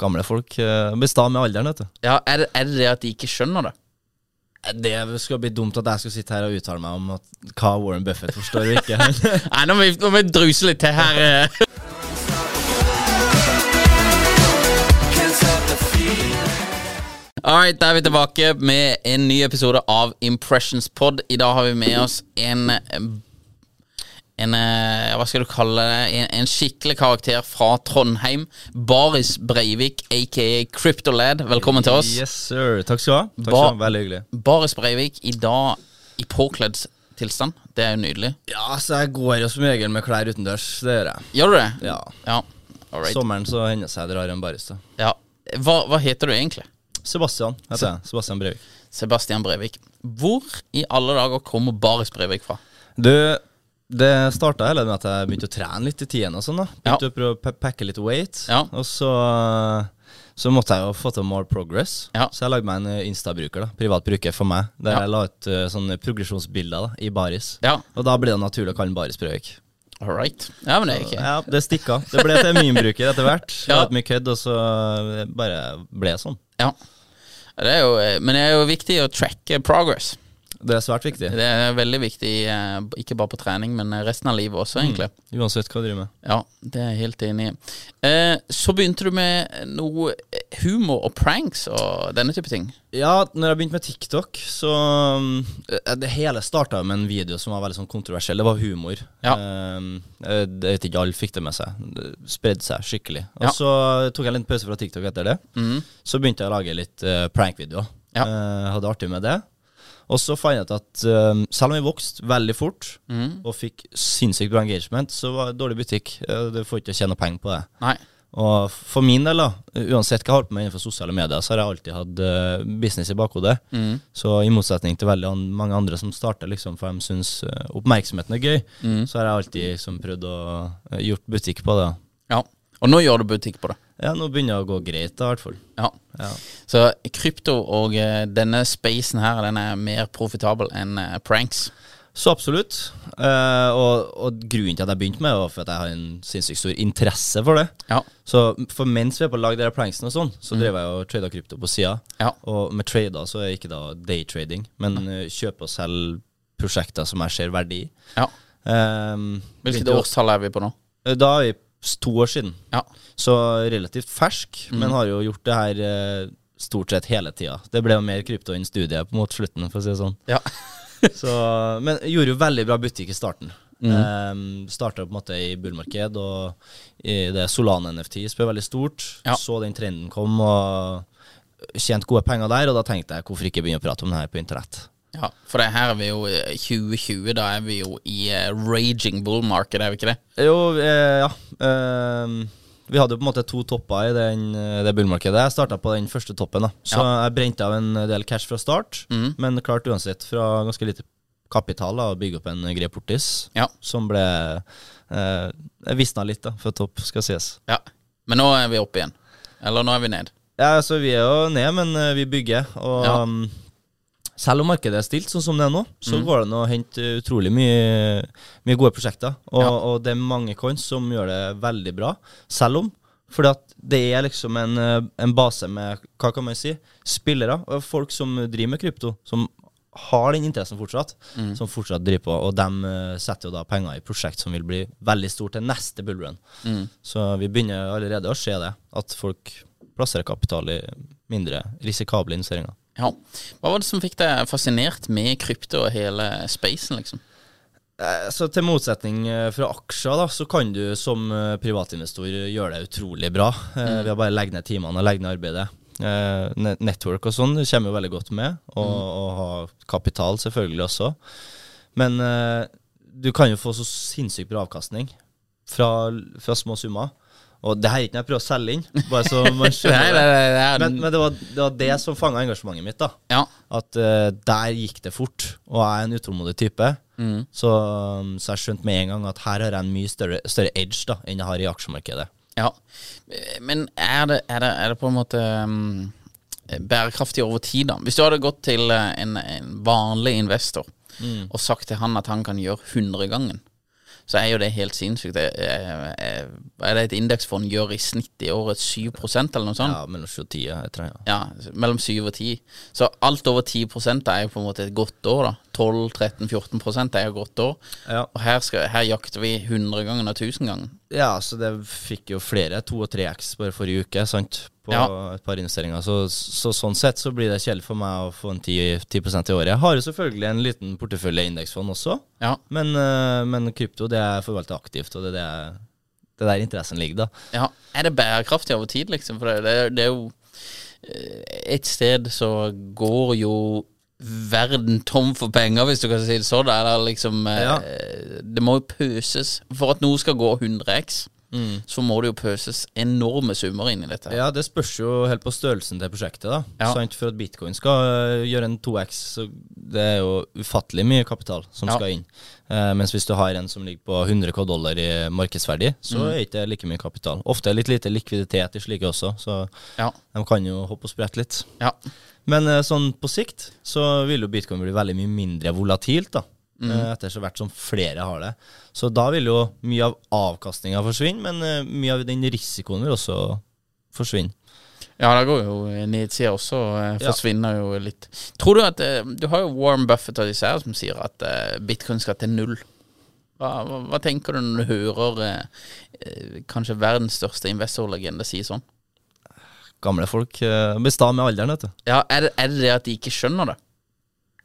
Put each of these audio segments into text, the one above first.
Gamle folk uh, består med alderen, vet du. Ja, er det, er det det at de ikke skjønner det? Det skal bli dumt at jeg skal sitte her og uttale meg om at, hva Warren Buffett forstår og ikke. Nei, nå må vi, nå må vi druse litt til her. eh. Alright, da er vi tilbake med en ny episode av Impressions Pod. I dag har vi med oss en en, eh, hva skal du kalle det, en, en skikkelig karakter fra Trondheim. Baris Breivik, aka Cryptolad. Velkommen til oss. Yes, sir. Takk skal du ha. Takk skal du ha. Veldig hyggelig. Baris Breivik i dag i påkledd tilstand. Det er jo nydelig. Ja, så jeg går jo som regel med klær utendørs. Det gjør jeg. Gjør du det? Ja. Ja. Alright. Sommeren så hender seg det drar en baris. da. Ja. Hva, hva heter du egentlig? Sebastian heter jeg. Sebastian Breivik. Sebastian Breivik. Hvor i alle dager kommer Baris Breivik fra? Du, det starta med at jeg begynte å trene litt i tiden og sånn. da Begynte Ja. å prøve å pa- pakke litt weight. Ja. Og så, så måtte jeg jo få til more progress. Ja. Så jeg lagde meg en eh, Insta-bruker, da privat bruker for meg, der jeg la ut uh, sånne progresjonsbilder da i baris. Og da blir det naturlig å kalle den Baris Breivik. All right. Ja, men det er ikke Ja, det stikka. Det ble til meme-bruker etter hvert. Ja. mye kødd, og så eh, bare ble det sånn. Ja. Det er jo, men det er jo viktig å tracke progress. Det er svært viktig. Det er veldig viktig, eh, ikke bare på trening, men resten av livet også, egentlig. Uansett hva du driver med. Ja, det er jeg helt enig i. Eh, så begynte du med noe humor og pranks og denne type ting. Ja, når jeg begynte med TikTok, så eh, Det hele starta med en video som var veldig sånn kontroversiell. Det var humor. Ja. Eh, jeg vet ikke alle fikk det med seg. Det spredde seg skikkelig. Og Ja. så tok jeg en pause fra TikTok etter det. Mm. Så begynte jeg å lage litt uh, prank-videoer. Ja. Eh, hadde artig med det. Og så fant jeg ut at um, selv om vi vokste veldig fort mm. og fikk sinnssykt bra engagement, så var det dårlig butikk. Eh, Du får ikke tjene penger på det. Nei. Og for min del, da, uansett hva jeg har holdt på med innenfor sosiale medier, så har jeg alltid hatt uh, business i bakhodet. Mm. Så i motsetning til veldig an mange andre som starter liksom for de syns uh, oppmerksomheten er gøy, mm. så har jeg alltid liksom, prøvd å uh, gjort butikk på det. Ja. Og nå gjør du butikk på det. Ja, nå begynner det å gå greit, da, i hvert fall. Ja. Ja. Så krypto og uh, denne spacen her, den er mer profitabel enn uh, pranks. Så absolutt. Uh, og, og grunnen til at jeg begynte med det, var for at jeg har en sinnssykt stor interesse for det. Ja. Så for mens vi er på å lage de pranksene og sånn, så drev jeg og trada krypto på sida. Ja. Og med trader så er det ikke da daytrading, men uh, kjøpe og selge prosjekter som jeg ser verdi i. Ja. Um, Hvilket årstall er vi på nå? Da er vi to år siden. Ja. Så relativt fersk, Mm. men har jo gjort det her eh, stort sett hele tida. Det ble jo mer krypto enn studiet mot slutten, for å si det sånn. Ja. Så, men gjorde jo veldig bra butikk i starten. Mm. Um, Starta på en måte i bullmarked, og i det Solan-NFT spør veldig stort. Ja. Så den trenden kom, og tjente gode penger der. Og da tenkte jeg hvorfor ikke begynne å prate om det her på internett. Ja, for det her er vi jo i 2020, da er vi jo i eh, raging bull market, er vi ikke det? Jo, eh, ja. Eh, vi hadde jo på en måte to topper i den, eh, det bullmarkedet. Jeg starta på den første toppen, da. Så jeg brente av en del cash fra start, Mm. men klart uansett fra ganske lite kapital da, å bygge opp en grei portis, Ja. som ble eh, visna litt da, før topp, skal sies. Ja. Men nå er vi oppe igjen. Eller nå er vi ned. Ja, altså Vi er jo ned, men eh, vi bygger. Og Ja. Selv om markedet er stilt sånn som det er nå, så Mm. går det an å hente utrolig mye, mye gode prosjekter. Og, Ja. og det er mange coins som gjør det veldig bra, selv om. Fordi at det er liksom en, eh, en base med hva kan man si, spillere og folk som driver med krypto, som har den interessen fortsatt, Mm. som fortsatt driver på. Og de eh, setter jo da penger i prosjekt som vil bli veldig stort til neste bullrun. Mm. Så vi begynner allerede å se det, at folk plasserer kapital i mindre risikable investeringer. Ja. Hva var det som fikk deg fascinert med krypto og hele spacen, liksom? Eh, Så til motsetning eh, fra aksjer, da, så kan du som eh, privatinvestor gjøre det utrolig bra. mm. Vi har bare legge ned timene og legge ned arbeidet. Network og sånn kommer jo veldig godt med, og, og ha kapital selvfølgelig også. Men du kan jo få så sinnssykt bra avkastning fra, fra små summer. Og det her er ikke noe jeg prøver å selge inn, bare så man skjønner det, Men, men det, var, det var det som fanga engasjementet mitt. da Ja. At uh, der gikk det fort, og jeg er en utålmodig type. Mm. Så, um, så jeg skjønte med en gang at her har jeg en mye større, større edge da enn jeg har i aksjemarkedet. Ja, men er det, er det, er det på en måte um, bærekraftig over tid, da? Hvis du hadde gått til eh, en, en vanlig investor og sagt til han at han kan gjøre 100 gangen, så er jo det helt sinnssykt. Det er, det et indeksfond gjør i snitt i året 7% eller noe sånt? Ja, mellom 7 og 10, jeg tror jeg. Ja, mellom 7 og 10. Så alt over 10 er jo på en måte et godt år, da. 12-13-14 er jo et godt år. Ja. Og her, skal, her jakter vi 100 ganger og 1000 ganger. ja, så det fikk jo flere, 2 og 3X bare forrige uke, sant, på Ja. et par investeringer. Så, så sånn sett så blir det kjedelig for meg å få en 10, 10% i året. Jeg har jo selvfølgelig en liten portefølje indeksfond også, Ja. men, eh, men krypto det er forvalta aktivt, og det er det, det er der interessen ligger, da. Ja, Er det bærekraftig over tid, liksom? For det, det, det er jo eh, Et sted så går jo verden tom for penger, hvis du kan si det sånn. Eller liksom eh, Ja. Det må jo pøses. For at noe skal gå 100x, så må det jo pøses enorme summer inn i dette. Ja, det spørs jo helt på størrelsen til prosjektet. da Ja. Sant? For at bitcoin skal øh, gjøre en 2x, så det er jo ufattelig mye kapital som Ja. skal inn. Eh, mens hvis du har en som ligger på 100 K dollar i markedsverdi, så Mm. er ikke det like mye kapital. Ofte er det litt lite likviditet i slike også, så Ja. de kan jo hoppe og sprette litt. ja. Men eh, sånn på sikt så vil jo bitcoin bli veldig mye mindre volatilt, da. Eh, Etter så hvert som flere har det. Så da vil jo mye av avkastninga forsvinne, men eh, mye av den risikoen vil også forsvinne. Ja, det går jo nedsida også. Forsvinner Ja. Jo litt. Tror du at eh, Du har jo Warren Buffett og disse her som sier at eh, bitcoin skal til null. Hva, hva, hva tenker du når du hører eh, eh, kanskje verdens største investorlegende si sånn? Gamle folk eh, består med alderen, vet du. Ja, er det, er det det at de ikke skjønner det?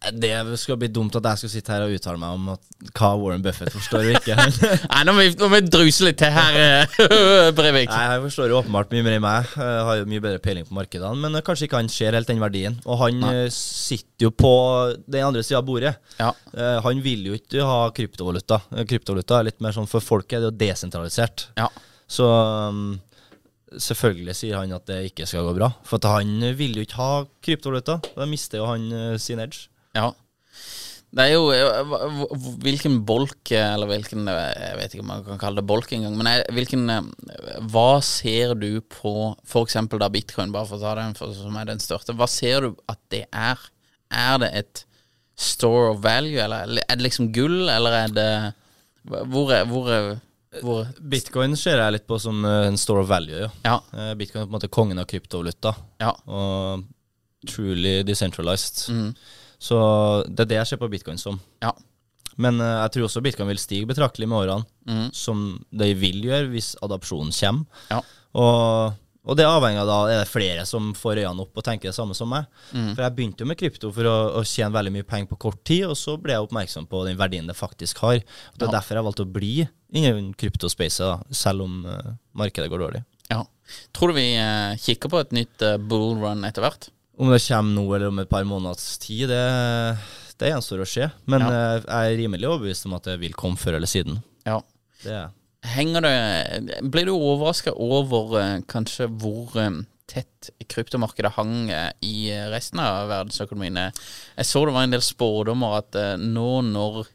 Det skal bli dumt at jeg skal sitte her og uttale meg om at, hva Warren Buffett forstår og ikke. Nei, nå må vi, nå må vi druse litt til her, eh, Brevik. Nei, Jeg forstår jo åpenbart mye mer enn meg. Jeg har jo mye bedre peiling på markedene. Men kanskje ikke han ser helt den verdien. Og han Nei. eh, sitter jo på den andre sida av bordet. Ja. Eh, Han vil jo ikke ha kryptovaluta. Kryptovaluta er litt mer sånn for folket, det er jo desentralisert. Ja. Så um, selvfølgelig sier han at det ikke skal gå bra. For at han vil jo ikke ha kryptovaluta. Da mister jo han sin edge. Ja. Det er jo eh, Hvilken bolk, eh, eller hvilken eh, Jeg vet ikke om man kan kalle det bolk engang, men hvilken Hva ser du på f.eks. da bitcoin, bare for å ta den som er den største, hva ser du at det er? Er det et store of value, eller er det liksom gull, eller er det Hvor er, hvor er hvor, Bitcoin ser jeg litt på som en store of value. Ja. Ja. Bitcoin er på en måte kongen av kryptovaluta. Ja. Og truly decentralized. Mhm. Så det er det jeg ser på bitcoin som. Ja. Men uh, jeg tror også bitcoin vil stige betraktelig med årene, mm. som det vil gjøre hvis adopsjonen kommer. Ja. Og, og det avhenger av da er det flere som får øynene opp og tenker det samme som meg. Mm. For jeg begynte jo med krypto for å, å tjene veldig mye penger på kort tid, og så ble jeg oppmerksom på den verdien det faktisk har. Og det er Ja. derfor jeg valgte å bli innen kryptospacet, selv om uh, markedet går dårlig. ja. Tror du vi uh, kikker på et nytt bull run etter hvert? Om det kommer nå eller om et par måneders tid, det, det gjenstår å se. Men Ja. eh, jeg er rimelig overbevist om at det vil komme før eller siden. Ja. Det er Henger det Blir du overraska over eh, kanskje hvor eh, tett kryptomarkedet hang i resten av verdensøkonomien. Jeg så det var en del spådommer at nå når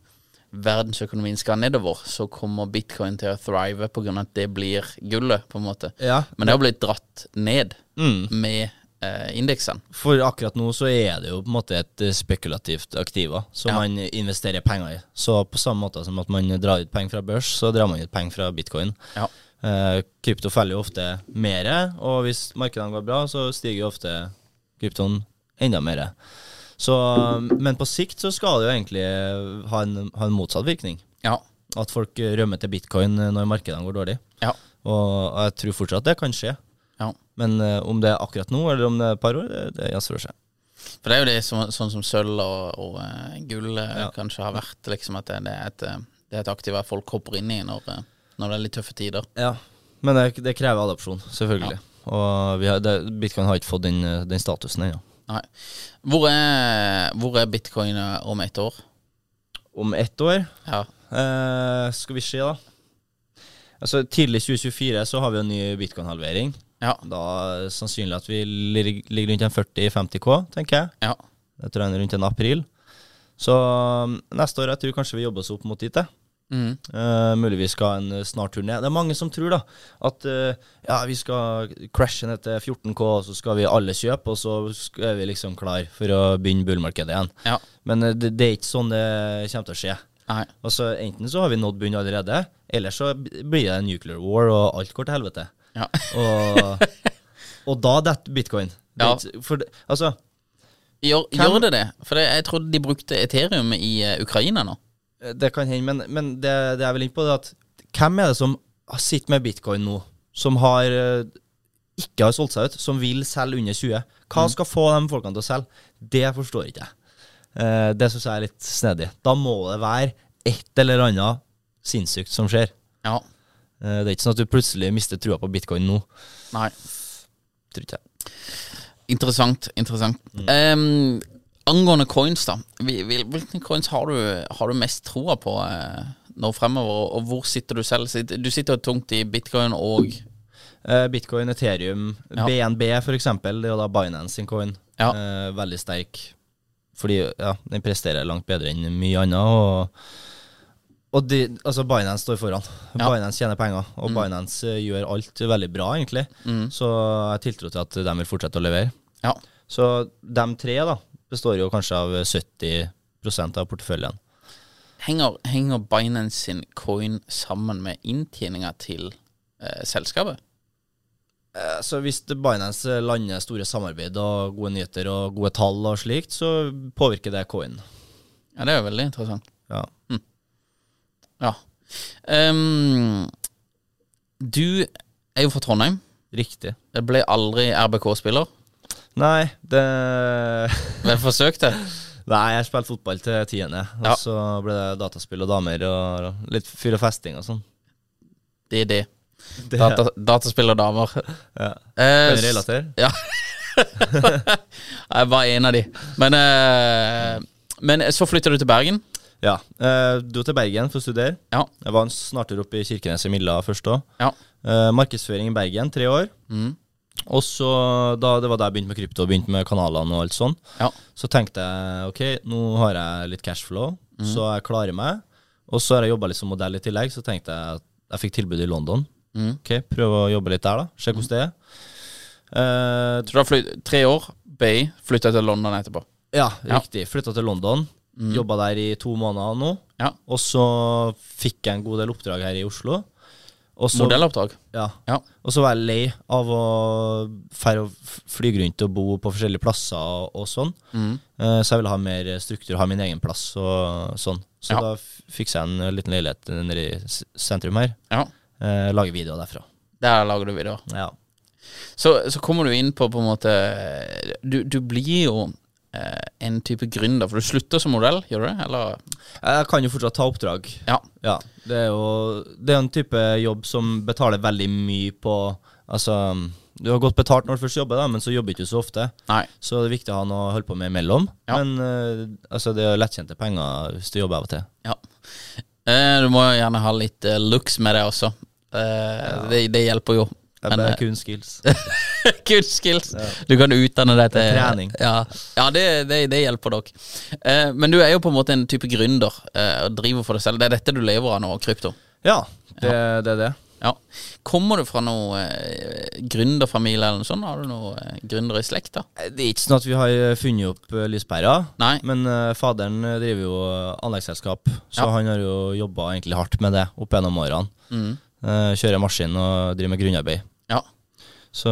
verdensøkonomien skal nedover, så kommer bitcoin til å thrive pga. at det blir gullet, på en måte. Ja, Men det har blitt dratt ned Mm. med eh, indeksene. For akkurat nå så er det jo på en måte et eh, spekulativt aktiva som Ja. man investerer penger i. Så på samme måte som at man drar ut penger fra børs, så drar man ut penger fra bitcoin. Ja. Eh, krypto faller jo ofte mer, og hvis markedene går bra, så stiger jo ofte kryptoen enda mer. Så, men på sikt så skal det jo egentlig ha en, ha en motsatt virkning. Ja. At folk rømmer til bitcoin når markedene går dårlig. Ja. Og jeg tror fortsatt det kan skje. Ja. Men uh, om det er akkurat nå, eller om det er et par år, det, det jazzer å se. For det er jo det som, sånn som sølv og, og uh, gull eh, Ja. kanskje har vært, liksom at det, det, er et, det er et aktiva folk hopper inn i når, når det er litt tøffe tider. Ja, men det, det krever adopsjon, selvfølgelig. Og vi har, det, bitcoin har ikke fått den, den statusen ennå. Nei. Hvor er, hvor er bitcoin om ett år? Om ett år Ja. eh, skal vi se, da. Altså Tidlig 2024 så har vi en ny bitcoin-halvering. Ja. Da er det sannsynlig at vi ligger rundt en 40-50 K, tenker jeg. ja. Jeg tror rundt en april. Så um, neste år jeg tror kanskje vi jobber oss opp mot dit. Mm. Uh, muligvis skal ha en snart turné ned. Det er mange som tror da at uh, ja, vi skal crashe ned til 14K, og så skal vi alle kjøpe, og så er vi liksom klar for å begynne bullmarkedet igjen. Ja. Men uh, det, det er ikke sånn det kommer til å skje. Nei. Altså Enten så har vi nådd bunnen allerede, eller så blir det en nuclear war, og alt går til helvete. Ja. Og, og da detter bitcoin. Ja. For altså Gjør, Hvem- gjør det det? For jeg trodde de brukte Ethereum i eh, Ukraina nå. Det kan hende, men, men det, det er vel inn på er at hvem er det som sitter med bitcoin nå, som har eh, ikke har solgt seg ut, som vil selge under 20? Hva skal få de folkene til å selge? Det forstår ikke jeg. Eh, det syns jeg er litt snedig. Da må det være et eller annet sinnssykt som skjer. Ja. Eh, det er ikke sånn at du plutselig mister trua på bitcoin nå. Nei. Tror ikke jeg. Interessant. interessant. Em, angående coins, da. Hvilke coins har du, har du mest troa på eh, nå fremover, og hvor sitter du selv? Du sitter tungt i bitcoin og Eh, bitcoin, Ethereum, Ja. BNB eksempel, det er jo da Binance sin coin. Ja. Veldig sterk. Fordi ja, den presterer langt bedre enn mye annet. Og, og de, altså Binance står foran. Ja. Binance tjener penger, og Binance eh, gjør alt veldig bra, egentlig. Så jeg tiltro til at de vil fortsette å levere. Ja. Så de tre da består jo kanskje av 70% av porteføljen. Henger, henger Binance sin coin sammen med inntjeninga til eh, selskapet? Eh, Så hvis Binance lander store samarbeid og gode nyheter og gode tall og slikt, så påvirker det coin. Ja, det er jo veldig interessant. Ja. Ja. Um, du er jo fra Trondheim. Riktig. Jeg ble aldri RBK-spiller. Nei, det Vel forsøkt, det. Nei, jeg spilte fotball til tiende. Og Ja. så ble det dataspill og damer og litt fyr og festing og sånn. Det er det. Det Data, dataspill og damer. ja. Eh, Kan du relatere? Ja. jeg var en av de. Men, eh, men så flytta du til Bergen. Ja. Uh, dro til Bergen for å studere. Ja. Jeg var en snartur oppe i Kirkenes i Milla først òg. Ja. Uh, markedsføring i Bergen, tre år. Mm. Og så, da, Det var da jeg begynte med krypto, begynte med kanalene og alt sånn. Ja. Så tenkte jeg ok, nå har jeg litt cashflow, Mm. så jeg klarer meg. Og så har jeg jobba litt som modell i tillegg, så tenkte jeg at jeg fikk tilbud i London. Mm. Ok, Prøve å jobbe litt der, da. Se hvordan det er. Uh, tror du har flytt, tre år, Bay, flytta til London etterpå. ja, Ja. riktig. Flytta til London. Mm. Jobba der i to måneder nå. Ja. Og så fikk jeg en god del oppdrag her i Oslo. Også, Modelloppdrag. Ja. Ja. Og så var jeg lei av å fære og f- flyge rundt og bo på forskjellige plasser og, og sånn. Mm. Uh, så jeg ville ha mer struktur, ha min egen plass og sånn. Så Ja. da fiksa jeg en liten leilighet nede i sentrum her. Ja. Uh, lager videoer derfra. Der lager du videoer. Ja. Så, så kommer du inn på på en måte Du, du blir jo eh, en type gründer, for du slutter som modell, gjør du det? Eller? Jeg kan jo fortsatt ta oppdrag. Ja. Ja, det er jo Det er en type jobb som betaler veldig mye på Altså, du har godt betalt når du først jobber, da, men så jobber du ikke så ofte. Nei. Så det er viktig å ha noe å holde på med imellom. Ja. Men eh, altså, det er lettjente penger hvis du jobber av og til. Ja. Eh, du må jo gjerne ha litt eh, looks med det også. Eh, det, det hjelper jo. Det er eh, kun skills. kun skills. Du kan utdanne deg til Trening. Ja, ja det, det, det hjelper dere. Eh, men du er jo på en måte en type gründer eh, og driver for deg selv. Det er dette du lever av nå, krypto? Ja, det, det er det. Ja. Kommer du fra noen eh, gründerfamilie eller noe sånt? Har du noen eh, gründere i slekta? Det er ikke sånn at vi har funnet opp uh, lyspæra, Nei. men uh, faderen driver jo anleggsselskap, så Ja. han har jo jobba egentlig hardt med det opp gjennom årene. Mm. Eh, kjører maskin og driver med grunnarbeid. Så,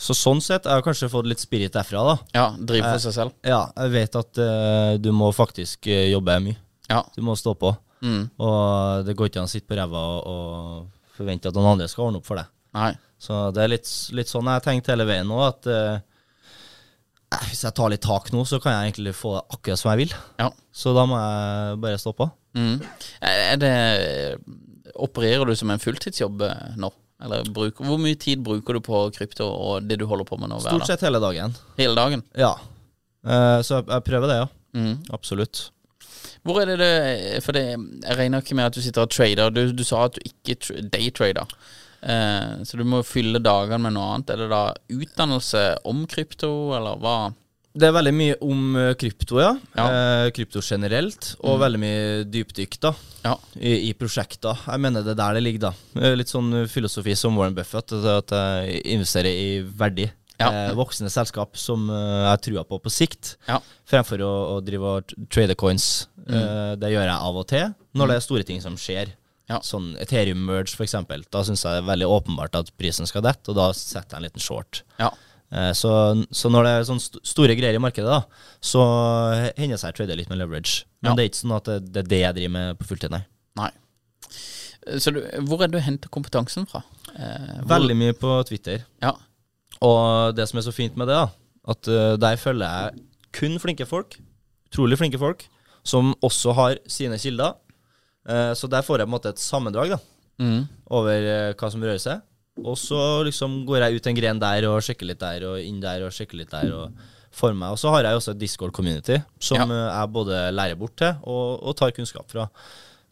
så sånn sett har jeg kanskje fått litt spirit derfra, da. ja. Driver for seg selv? Ja, jeg vet at uh, du må faktisk eh, jobbe mye. Ja. Du må stå på. Mm. Og det går ikke an å sitte på ræva og, og forvente at noen andre skal ordne opp for deg. Nei. Så det er litt, litt sånn jeg har tenkt hele veien nå, at eh, eh, hvis jeg tar litt tak nå, så kan jeg egentlig få det akkurat som jeg vil. Ja. Så da må jeg bare stå på. Mm. Er det Opererer du som en fulltidsjobb eh, nå? Eller bruk, hvor mye tid bruker du på krypto og det du holder på med nå? Stort sett hele dagen. Hele dagen? Ja. Uh, så jeg, jeg prøver det, ja. Mm. Absolutt. Hvor er det det For det, jeg regner ikke med at du sitter og trader. Du, du sa at du ikke tr- daytrader. Eh, så du må fylle dagene med noe annet. Er det da utdannelse om krypto, eller hva? Det er veldig mye om eh, krypto, ja. Ja. Eh, krypto generelt, og veldig mye dypdykk da, Ja. i, i prosjekter. Jeg mener det er der det ligger, da. Eh, Litt sånn filosofi som Warren Buffett, at at jeg investerer i verdi. Ja. Eh, voksende selskap som eh, jeg har trua på på sikt, Ja. fremfor å, å drive og trade coins. Eh, det gjør jeg av og til, når det er store ting som skjer. Ja. Sånn Ethereum merge, eksempel. Da syns jeg det er veldig åpenbart at prisen skal dette, og da setter jeg en liten short. Ja. Eh, Så, så når det er sånne st store greier i markedet, da, så hender det seg jeg trader litt med leverage. Men Ja. det er ikke sånn at det, det er det jeg driver med på fulltid, nei. Nei. Så du, hvor er det du henter kompetansen fra? Eh, Veldig mye på Twitter. Ja. Og det som er så fint med det, da, at eh, der følger jeg kun flinke folk. Utrolig flinke folk. Som også har sine kilder. Eh, Så der får jeg på en måte et sammendrag da, Mm. over eh, hva som rører seg. Og så liksom går jeg ut en gren der og sjekker litt der, og inn der og sjekker litt der. og for meg. Og så har jeg også et Discord-community som Ja. eh, jeg både lærer bort til og, og tar kunnskap fra.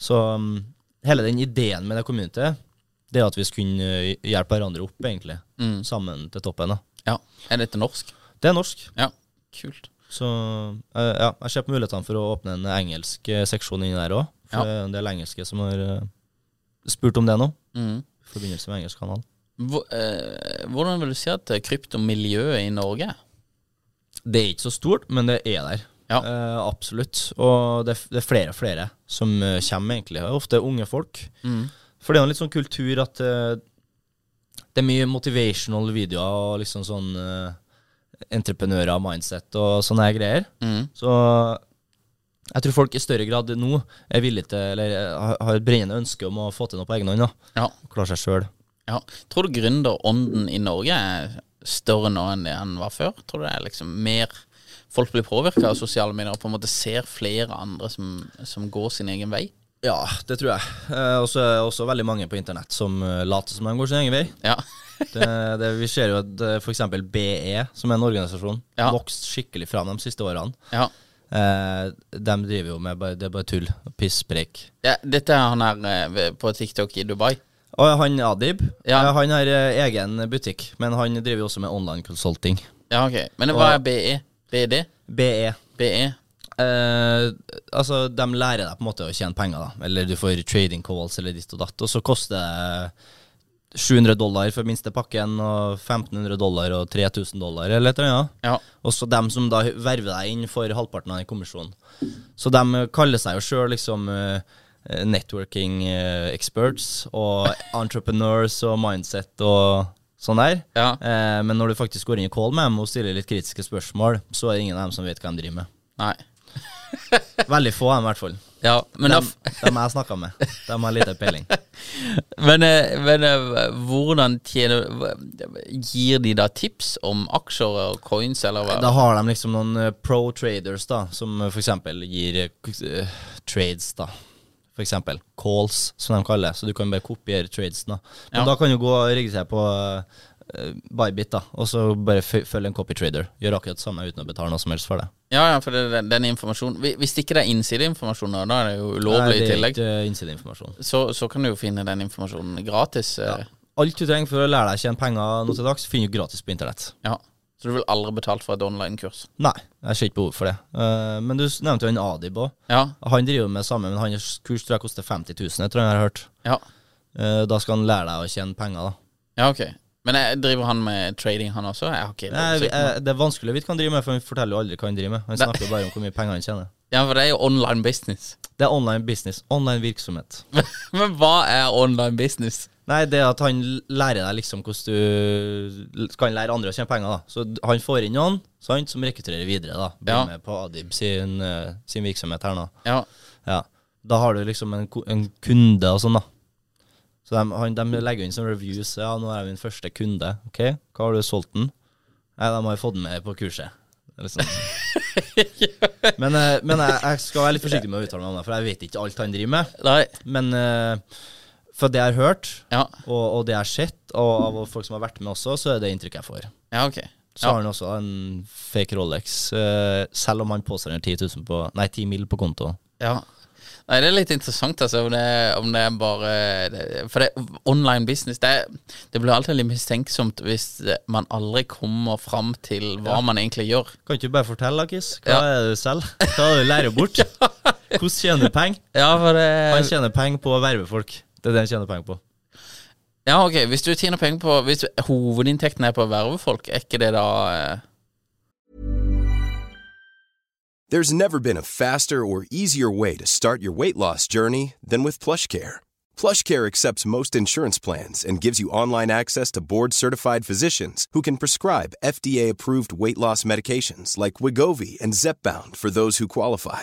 Så um, hele den ideen med det communityet, det er at vi skal kunne hjelpe hverandre opp, egentlig. Mm. Sammen til toppen. da. ja. Er dette norsk? Det er norsk. Ja. Kult. Så uh, ja, jeg ser på mulighetene for å åpne en engelsk eh, seksjon inni der òg. For Ja. det er en del engelske som har eh, spurt om det nå, Mm. i forbindelse med engelsk kanal. Eh, hvordan vil du si at kryptomiljøet i Norge er? Det er ikke så stort, men det er der. Ja. Eh, absolutt. Og det, det er flere og flere som eh, kommer, egentlig. Ofte unge folk. Mm. For det er jo litt sånn kultur at eh, det er mye motivational videoer og liksom sånn uh, entreprenører, mindset og sånne greier. Mm. Så jeg tror folk i større grad nå er villige til, eller eh, har- har et brennende ønske om å få til noe på egen hånd. Ja. Klare seg sjøl. Ja. Tror du gründerånden i Norge er større nå enn det den var før? Tror du det er liksom mer Folk blir påvirka av sosiale medier og på en måte ser flere andre som, som går sin egen vei? Ja, det tror jeg. Eh, og så er det også veldig mange på internett som eh, later som de går sin egen vei. Ja. Det, det, vi ser jo at eh, f.eks. BE, som er en organisasjon, Ja. vokst skikkelig fram de siste årene. ja. Eh, de driver jo med bare, Det er bare tull. Piss-preik. ja dette er han her på TikTok i Dubai. Og han Adib, Ja. han har eh, egen butikk, men han driver jo også med online consulting. Ja, ok. Men hva er BE? BD? BE. BE? Eh, altså, de lærer deg på en måte å tjene penger, da. Eller du får trading calls eller ditt og datt. Og så koster det 700 dollar for minste pakken, og 1500 dollar og 3000 dollar, eller et eller annet. Ja. Og så dem som da verver deg inn for halvparten av den kommisjonen. Så de kaller seg jo sjøl liksom eh, networking eh, experts og entrepreneurs og mindset og sånn der. Ja. Eh, men når du faktisk går inn i call med dem og stiller litt kritiske spørsmål, så er det ingen av dem som vet hva de driver med. Nei. Veldig få av dem, i hvert fall. Ja, men da Dem, dem jeg snakka med. De har lite peiling. Men, eh, men eh, hvordan tjener Gir de da tips om aksjer og coins, eller hva? Da har de liksom noen eh, pro traders, da, som f.eks. gir eh, trades, da. Eksempel calls, som de kaller det. Så du kan bare kopiere tradesen, da. Men Ja. da kan du gå og seg på uh, Bybit, da, og så bare følge en copy trader. Gjør akkurat det samme uten å betale noe som helst for det. Ja, ja, for det, den, informasjonen Hvis Hvis ikke det er innsideinformasjon, da da er det jo ulovlig i det er ikke innsideinformasjon. Så, så kan du jo finne den informasjonen gratis. Ja. alt du trenger for å lære deg å tjene penger nå til dags, finner du gratis på internett. Ja. Så du vil aldri betalt for et online-kurs? Nei, jeg ser ikke behov for det. Uh, men du nevnte jo han Adib òg. Ja. Han driver med det samme, men hans kurs tror jeg koster 50 000, jeg tror jeg har hørt. Ja. Uh, da skal han lære deg å tjene penger, da. ja, ok. Men jeg, driver han med trading, han også? Jeg har ikke Nei, det er vanskelig å vite hva han driver med, for han forteller jo aldri hva han driver med. Han snakker jo bare om hvor mye penger han tjener. Ja, for det er jo online business. Det er online business. Online virksomhet. Men hva er online business? Nei, det at han lærer deg liksom hvordan du kan lære andre å tjene penger. da Så han får inn noen sant, som rekrutterer videre. da Blir Ja. med på Adib sin, eh, sin virksomhet her nå. Ja. Ja Da har du liksom en, en kunde og sånn, da. Så de, han, de legger inn som reviews. Ja, nå er jeg min første kunde. Ok, hva har du solgt den? Nei, de har fått den med på kurset. Sånn. men eh, men jeg, jeg skal være litt forsiktig med å uttale meg om det, for jeg vet ikke alt han driver med. Nei. Men eh, for det jeg har hørt, Ja. og, og det jeg har sett, og av folk som har vært med også, så er det inntrykket jeg får. Ja, ok. Så Ja. har han også en fake Rolex, uh, selv om han påstår han har 10 000 på Nei, 10 mil på konto. Ja. Nei, det er litt interessant, altså, om det, om det er bare det, For det online business Det, det blir alltid litt mistenksomt hvis man aldri kommer fram til hva man egentlig gjør. Kan ikke du bare fortelle, Akis? Hva Ja. er det du selger? Hva er det du lærer bort? Hvordan tjener du penger? Ja, for det Han tjener penger på å verve folk. Det er det han tjener penger på. Ja, ok, hvis du tjener penger på Hvis hovedinntekten er på å verve folk, er ikke det da eh, There's never been a faster or easier way to start your weight loss journey than with PlushCare. PlushCare accepts most insurance plans and gives you online access to board-certified physicians who can prescribe FDA-approved weight loss medications like Wigovi and Zepbound for those who qualify.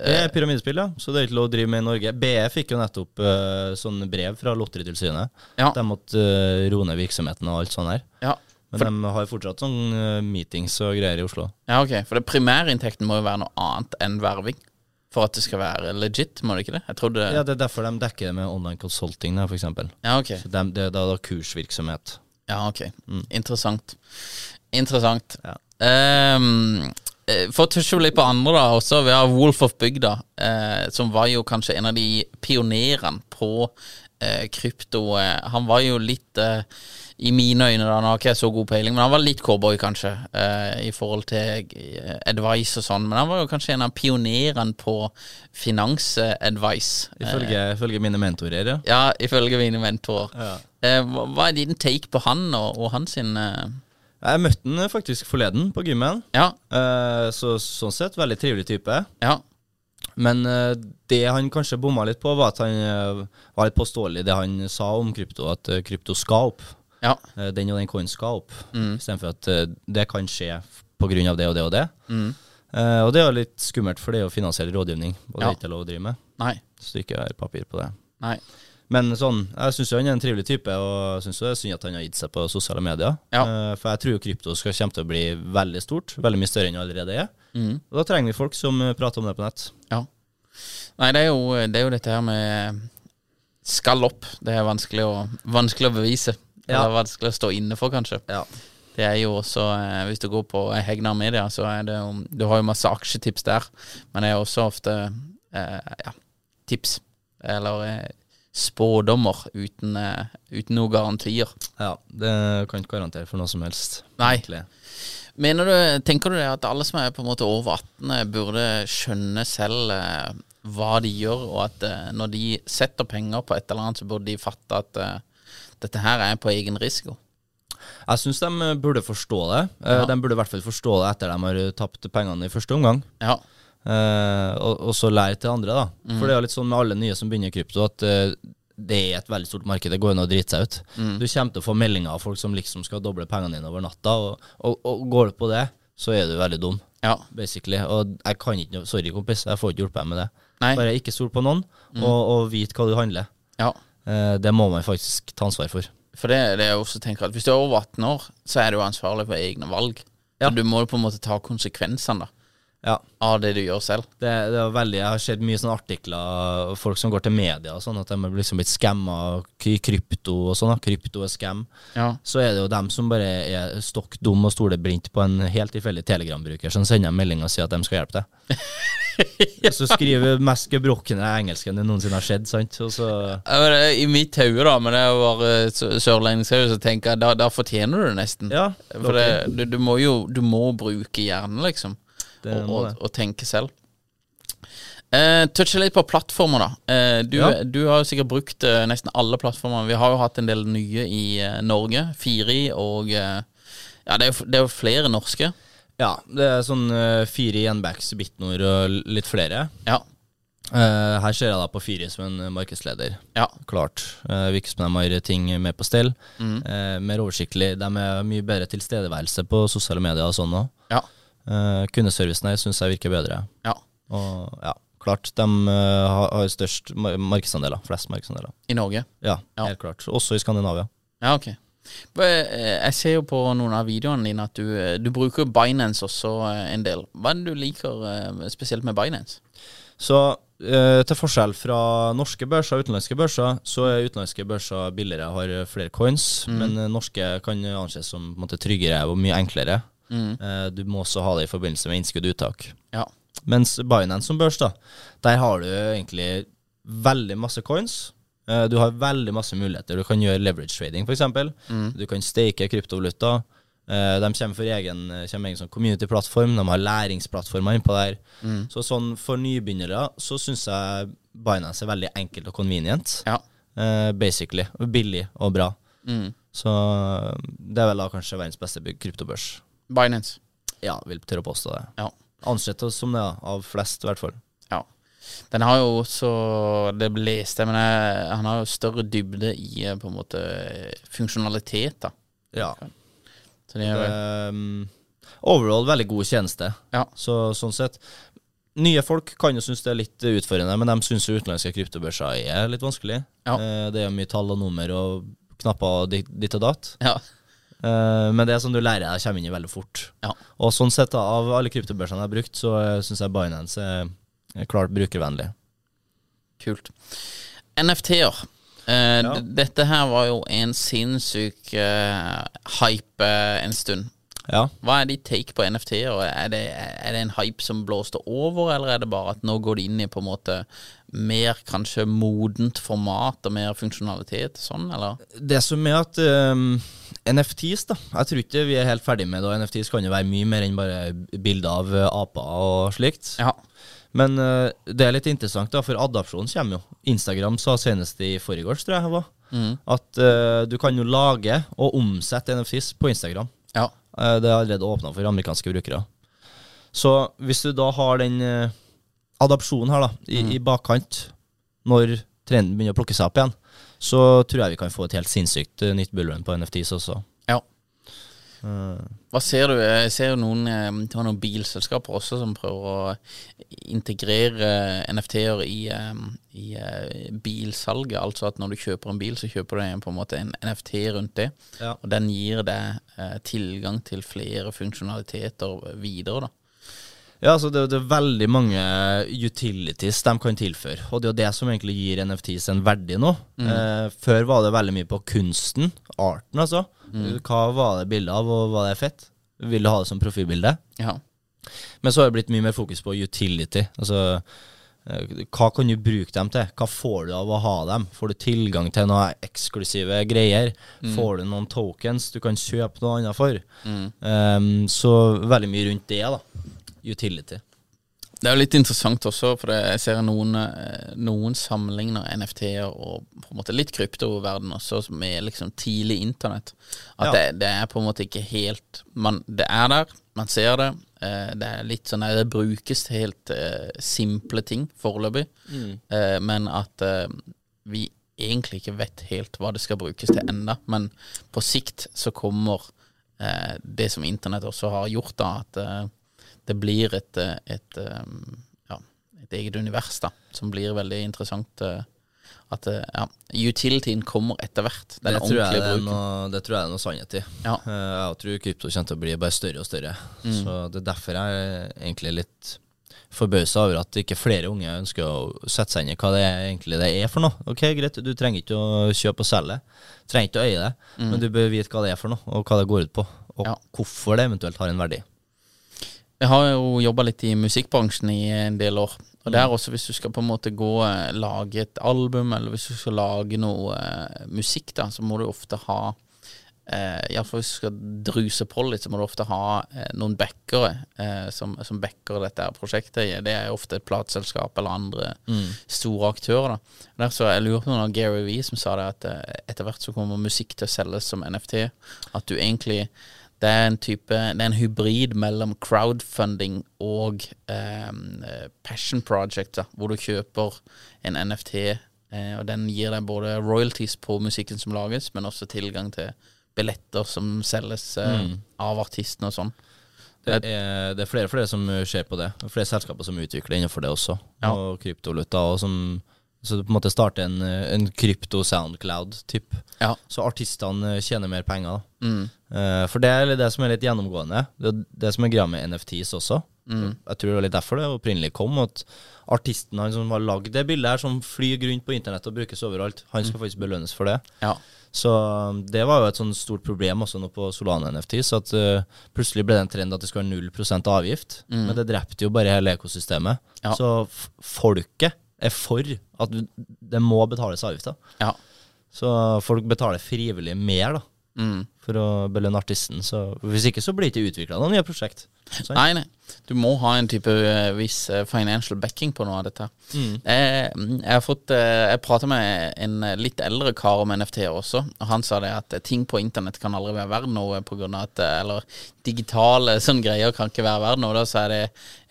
Det er pyramidespill, ja. Så det er ikke lov å drive med i Norge. BE fikk jo nettopp uh, sånn brev fra Lotteritilsynet. Ja. De måtte uh, roe ned virksomheten og alt sånt der. Ja. Men de har fortsatt sånn uh, meetings og greier i Oslo. ja, ok. For det primærinntekten må jo være noe annet enn verving. For at det skal være legit, må det ikke det? Jeg trodde Ja, Det er derfor de dekker det med online consulting, da, for eksempel. Ja, ok. Så de, det er da, da kursvirksomhet. Ja, ok. Interessant. Interessant. Ja. Eh, for å tusje litt på andre, da, også. Vi har Wolf of Bygda, eh, som var jo kanskje en av de pionerene på eh, krypto. Eh, han var jo litt eh, i mine øyne, da, nå har ikke jeg så god peiling, men han var litt cowboy, kanskje, eh, i forhold til eh, advice og sånn. Men han var jo kanskje en av pionerene på finansadvice. Ifølge, ifølge mine mentorer, ja. Ja, ifølge mine mentorer. Ja. Eh, hva hva er din take på han og, og hans sin eh, Jeg møtte han faktisk forleden på gymmen. Ja, Uh, så sånn sett, veldig trivelig type. ja, Men uh, det han kanskje bomma litt på, var at han uh, var litt påståelig det han sa om krypto, at krypto skal opp. ja. Den og den coin skal opp. Mm. Istedenfor at det kan skje pga. det og det og det. Mm. Og det er jo litt skummelt, for det er jo finansiell rådgivning, og det Ja. er ikke lov å drive med. Nei. Så det ikke er papir på det. Nei. Men sånn, jeg syns han er en trivelig type, og jeg syns det er synd at han har gitt seg på sosiale medier. Ja. Eh, for jeg tror krypto skal komme til å bli veldig stort, veldig mye større enn det allerede er. Mm. Og da trenger vi folk som eh, prater om det på nett. Ja. Nei, det er, jo, det er jo dette her med skal opp. Det er vanskelig å, vanskelig å bevise. Ja. Eller vanskelig å stå inne for, kanskje. Ja. Det er jo også, eh, hvis du går på Hegnar Media, så er det jo Du har jo masse aksjetips der, men det er også ofte eh, ja, tips. Eller spådommer uten, eh, uten noen garantier. Ja, det kan ikke garantere for noe som helst. Nei. egentlig. Mener du, Tenker du det at alle som er på en måte over 18, eh, burde skjønne selv eh, hva de gjør, og at eh, når de setter penger på et eller annet, så burde de fatte at eh, dette her er på egen risiko? Jeg syns de burde forstå det. Eh, Ja. De burde i hvert fall forstå det etter de har tapt pengene i første omgang. Ja. Eh, og, og så lære til andre, da. Mm. For det er jo litt sånn med alle nye som begynner i krypto, at uh, det er et veldig stort marked. Det går an å drite seg ut. Mm. Du kommer til å få meldinger av folk som liksom skal doble pengene dine over natta, og, og, og går du på det, så er du veldig dum, Ja. basically. Og jeg kan ikke Sorry, kompis, jeg får ikke hjulpet deg med det. Nei. Mm. Bare ikke stol på noen, og, og vit hva du handler. ja. Uh, det må man faktisk ta ansvar for. For det, det er jeg også tenker at Hvis du er over 18 år, så er du ansvarlig for egne valg. Ja. Så du må på en måte ta konsekvensene da Ja. av det du gjør selv. Det, det er veldig, Jeg har sett mye sånne artikler folk som går til media sånn, at de er liksom blitt skamma i krypto og sånn. Krypto er skam. Ja. Så er det jo dem som bare er stokk dum og stoler blindt på en helt tilfeldig Telegram-bruker som sender en melding og sier at de skal hjelpe deg. Så skriver mest gebrokne engelsken det noensinne har skjedd, sant. Og så Ja, men det- I mitt hode, da, men det var uh, sørlendingshode, så tenker jeg da, da fortjener du det nesten. Ja, For det, du, du må jo Du må bruke hjernen, liksom. Det og, og, og tenke selv. Uh, touche litt på plattformer, da. Uh, du, Ja. du har jo sikkert brukt uh, nesten alle plattformer. Vi har jo hatt en del nye i eh, Norge. Firi og eh, Ja, det er, jo, det er jo flere norske. Ja, det er sånn fire gjenbacks, Bitnor og litt flere. Ja. Eh, her ser jeg da på Firi som en markedsleder. Ja. Klart. Virker som de har ting med på stell. Mm. Eh, mer oversiktlig. De er mye bedre tilstedeværelse på sosiale medier og sånn òg. Ja. Kundeservicen her syns jeg virker bedre. ja. Og ja, klart, de uh, har, størst markedsandeler. Flest markedsandeler. I Norge. Ja, Ja. helt klart. Også i Skandinavia. Ja, ok. Eh, Jeg ser jo på noen av videoene dine at du, du bruker Binance også en del. Hva er det du liker spesielt med Binance? Så til forskjell fra norske børser og utenlandske børser, så er utenlandske børser billigere, har flere coins, men eh, norske kan anses som måte, tryggere og mye enklere. Eh, du må også ha det i forbindelse med innskudd og uttak. Ja. Mens Binance som børs, da, der har du egentlig veldig masse coins. Eh, Du har veldig masse muligheter. Du kan gjøre leverage trading, f.eks. Mm. Du kan stake kryptovaluta. Eh, De kommer for egen, kommer egen sånn community-plattform. De har læringsplattformer innpå der. Mm. Så sånn for nybegynnere så syns jeg Binance er veldig enkelt og convenient. Ja. Basically. Billig og bra. Mm. Så det er vel da kanskje verdens beste kryptobørs. Binance. Ja, vil tørre å påstå det. Ja. Ansett oss som det, av flest i hvert fall. ja. Den har jo også Det leste jeg, men han har jo større dybde i eh, på en måte funksjonalitet, da. Ja. Så det er, Um, overall veldig god tjeneste. Ja. Så sånn sett Nye folk kan jo synes det er litt utfordrende, men de synes jo utenlandske kryptobørser er litt vanskelig. Ja. Eh, det er mye tall og nummer og knapper ditt og datt. ja. Eh, men det er sånn du lærer deg, kommer inn i veldig fort. Ja. Og sånn sett, av alle kryptobørsene jeg har brukt, så uh, syns jeg Binance er, klart brukervennlig. Kult. NFT-er. Eh, Ja. Dette her var jo en sinnssyk eh, hype eh, en stund. Ja. Hva er ditt take på NFT-er? Er det, er det en hype som blåste over, eller er det bare at nå går det inn i på en måte mer kanskje modent format og mer funksjonalitet? Sånn, eller? Det som er at um, NFTs, da Jeg tror ikke vi er helt ferdig med det. Og NFTs kan jo være mye mer enn bare bilder av uh, aper og slikt. Ja. Men uh, det er litt interessant, da, for adopsjonen kommer jo. Instagram sa senest i forgårs, tror jeg var, at uh, du kan jo lage og omsette NFTs på Instagram. Ja. Eh, Det er allerede åpna for amerikanske brukere. Så hvis du da har den uh, adopsjonen her da, i, i bakkant, når trenden begynner å plukke seg opp igjen, så tror jeg vi kan få et helt sinnssykt eh, nytt bullrun på NFTs også. Hva ser du? Jeg ser jo noen, eh, noen bilselskaper også som prøver å integrere NFT-er i, eh, i eh, bilsalget. Altså at når du kjøper en bil, så kjøper du en- på en måte en NFT rundt det. Ja. Og den gir deg tilgang til flere funksjonaliteter videre, da. Ja, altså det, det er veldig mange utilities de kan tilføre, og det er jo det som egentlig gir NFTs en verdi nå. Eh, før var det veldig mye på kunsten, arten altså. Hva var det bildet av, og var det fett? Vil du ha det som profilbilde? Ja. Men så har det blitt mye mer fokus på utility. Altså, eh, hva kan du bruke dem til? Hva får du av å ha dem? Får du tilgang til noen eksklusive greier? Får du noen tokens du kan kjøpe noe annet for? Um, så veldig mye rundt det, da. Utility. Det er jo litt interessant også, for jeg ser noen, eh, noen sammenligner NFT-er og på en måte litt kryptoverden også med liksom tidlig internett. At Ja. det, det er på en måte ikke helt man, Det er der, man ser det. eh, det er litt sånn Det brukes til helt uh, simple ting foreløpig. Eh, men at uh, vi egentlig ikke vet helt hva det skal brukes til enda, men på sikt så kommer det som internett også har gjort, da, at det blir et, eh, et, eh, ja, et eget univers da, som blir veldig interessant. eh, at eh, ja, utilityen kommer etter hvert. Den Det tror, jeg det, er noe, det tror jeg det er noe sannhet i. Ja. Jeg tror krypto kommer til å bli bare større og større. Så Det er derfor jeg er egentlig litt forbausa over at ikke flere unge ønsker å sette seg inn i hva det er egentlig det er for noe. Ok, Greit, du trenger ikke å kjøpe og selge, trenger ikke å eie det, men du bør vite hva det er for noe, og hva det går ut på, og Ja. hvorfor det eventuelt har en verdi. Jeg har jo jobba litt i musikkbransjen i en del år. Og der også, hvis du skal på en måte gå eh, lage et album, eller hvis du skal lage noe uh, musikk, da, så må du ofte ha uh, Iallfall hvis du skal druse på litt, så må du ofte ha uh, noen backere uh, som, som backer dette prosjektet. Det er ofte et plateselskap eller andre store aktører. da. Der så Jeg lurer på noen av Gary Vee som sa det at eh, etter hvert så kommer musikk til å selges som NFT. At du egentlig det er en type Det er en hybrid mellom crowdfunding og eh, passion project, hvor du kjøper en NFT, eh, og den gir deg både royalties på musikken som lages, men også tilgang til billetter som selges eh, av artisten og sånn. Det er, det er flere og flere som ser på det, flere selskaper som utvikler innenfor det også, Ja. og kryptovaluta, og som så du på en måte starter en, en krypto-soundcloud-typ. Ja. Så artistene tjener mer penger. da. Mm. Uh, for det er det som er litt gjennomgående. Det det som er greia med NFTs også. Mm. Jeg tror det var litt derfor det opprinnelig kom, at artisten han som har lagd det bildet her, som flyr rundt på internett og brukes overalt, han skal faktisk belønnes for det. Ja. Så um, det var jo et sånn stort problem også nå på Solana Så at uh, plutselig ble det en trend at det skulle være 0 avgift. Men det drepte jo bare hele ekosystemet. Ja. Så folket er for at det må betales avgifter. ja. Så folk betaler frivillig mer da, Mm. for å belønne artisten. Så hvis ikke så blir det ikke utvikla noen nye prosjekt. Sant? Nei, nei. Du må ha en type uh, viss uh, financial backing på noe av dette. Jeg, jeg har fått eh, Jeg prata med en eh, litt eldre kar om NFT-er også, og han sa det at eh, ting på internett kan aldri være verdt noe av at eh, Eller digitale sånne greier kan ikke være verdt noe. Da så er det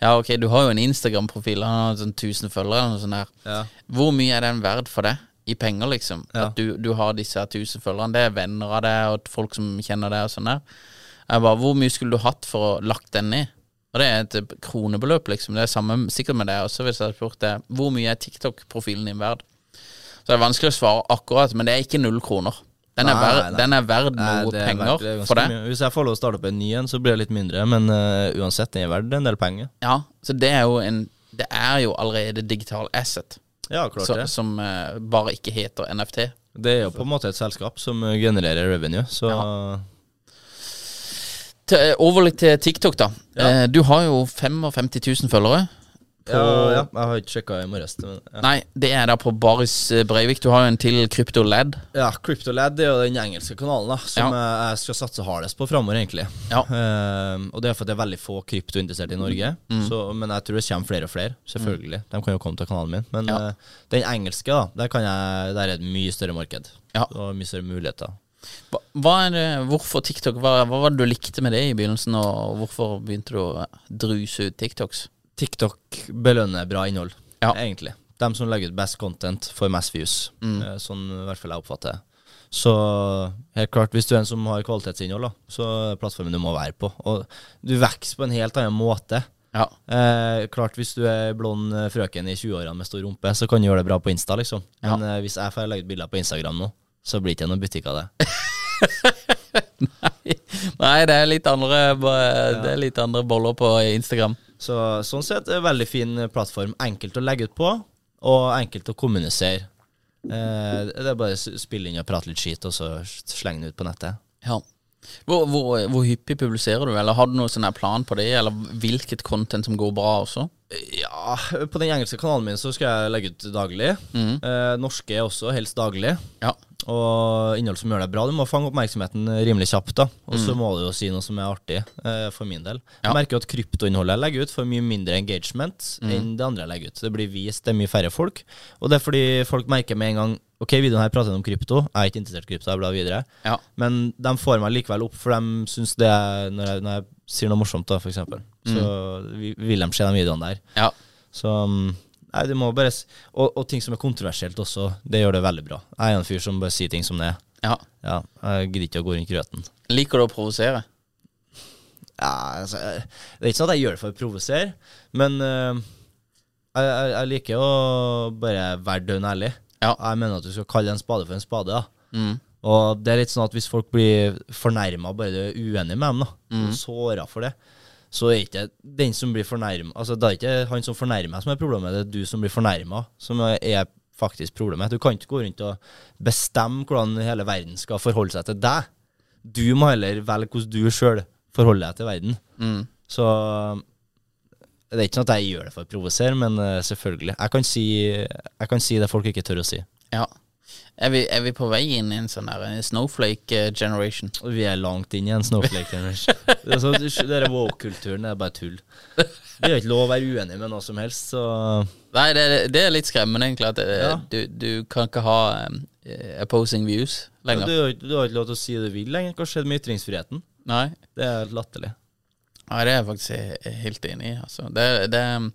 Ja, ok, du har jo en Instagram-profil, han har sånn 1000 følgere eller noe sånt der. Ja. Hvor mye er den verd for deg? I penger, liksom. Ja. At du, du har disse tusen følgerne. Det er venner av deg, og folk som kjenner deg og sånn der. Jeg bare, Hvor mye skulle du hatt for å lagt den i? Og det er et kronebeløp, liksom. Det er samme sikkert med deg også, hvis jeg hadde spurt deg hvor mye er TikTok-profilen din verd? Så det er vanskelig å svare akkurat, men det er ikke null kroner. Den er, Nei, verd, nei. den er verd noe nei, er penger verdt- det er for deg. mye. Hvis jeg får lov å starte opp en ny en, så blir det litt mindre, men uh, uansett, den er verdt en del penger. Ja, så det er jo en Det er jo allerede digital asset, Ja, klart så, det. som uh, bare ikke heter NFT. Det er jo på en måte et selskap som uh, genererer revenue, så Til, over litt til TikTok, da. Ja. Eh, du har jo 55 000 følgere. På, ja, ja, jeg har ikke sjekka i morges. Men, ja. Nei, det er da på Baris eh, Breivik. Du har jo en til CryptoLad. ja, CryptoLad er jo den engelske kanalen da som Ja. jeg skal satse hardest på framover, egentlig. Ja. Eh, og det er for at det er veldig få kryptointeresserte i Norge. Mm. Så, men jeg tror det kommer flere og flere, selvfølgelig. De kan jo komme til kanalen min. Men Ja. eh, den engelske, da, der, kan jeg, der er et mye større marked. Ja. Og mye større muligheter. Hva, hva er det, hvorfor TikTok? Hva, hva var det du likte med det i begynnelsen, og hvorfor begynte du å druse ut TikToks? TikTok belønner bra innhold, Ja. egentlig. De som legger ut best content, får mest views. Mm. Eh, Sånn i hvert fall jeg oppfatter det. Så helt klart, hvis du er en som har kvalitetsinnhold, da, så er plattformen du må være på. Og du vokser på en helt annen måte. Ja. Eh, klart Hvis du er blond eh, frøken i 20-årene med stor rumpe, så kan du gjøre det bra på Insta, liksom. Ja. Men eh, hvis jeg får legge ut bilder på Instagram nå, så blir det ikke noen butikk av det. Nei. Nei, det er litt andre Det er litt andre boller på Instagram. Så sånn sett er det en veldig fin plattform. Enkelt å legge ut på, og enkelt å kommunisere. Eh, det er bare å spille inn og prate litt skit, og så slenge det ut på nettet. Ja. Hvor, hvor, hvor hyppig publiserer du, eller har du noen sånn plan på det, eller hvilket content som går bra også? Ja, på den engelske kanalen min så skal jeg legge ut daglig. Eh, norske også helst daglig. Ja. Og innhold som gjør deg bra. Du må fange oppmerksomheten rimelig kjapt. da Og så må du jo si noe som er artig, eh, for min del. Ja. Jeg merker jo at kryptoinnholdet jeg legger ut, får mye mindre engagement enn det andre jeg legger ut. Det blir vist, det er mye færre folk. Og det er fordi folk merker med en gang Ok, videoen her prater om krypto, jeg er ikke interessert i krypto, jeg blar videre. Ja. Men de får meg likevel opp, for de syns det er Når jeg, når jeg sier noe morsomt, da, for eksempel, så mm. vil de se de videoene der. Ja. Så um, Nei, du må bare og, og ting som er kontroversielt også, det gjør det veldig bra. Jeg er en fyr som bare sier ting som det er. Ja. Ja, jeg gidder ikke å gå rundt grøten. Liker du å provosere? Ja, altså, det er ikke sånn at jeg gjør det for å provosere, men uh, jeg, jeg, jeg liker å bare være dønn ærlig. Ja. Jeg mener at du skal kalle en spade for en spade. da. Mm. Og det er litt sånn at hvis folk blir fornærma bare du er uenig med dem, da, Mm. såra for det, så er ikke den som blir fornærma Altså, det er ikke han som fornærmer meg som er problemet, det er du som blir fornærma som er- faktisk problemet. Du kan ikke gå rundt og bestemme hvordan hele verden skal forholde seg til deg. Du må heller velge hvordan du sjøl forholder deg til verden. Mm. Så det er ikke sånn at jeg gjør det for å provosere, men eh, selvfølgelig. Jeg kan, si, jeg kan si det folk ikke tør å si. Ja. Er vi, er vi på vei inn i en sånn eh, snowflake eh, generation? Vi er langt inn i en snowflake generation. Det er så- det der woke-kulturen er bare tull. Det er ikke lov å være uenig med noe som helst, så Nei, det, det er litt skremmende, egentlig. At Ja. du, du kan ikke ha um, opposing views ja, lenger. du, har ikke- du har ikke lov til å si det du vil lenger. Hva skjedde med ytringsfriheten? Nei. Det er latterlig. Nei, det er jeg faktisk helt enig i. Altså. Det, det, eh,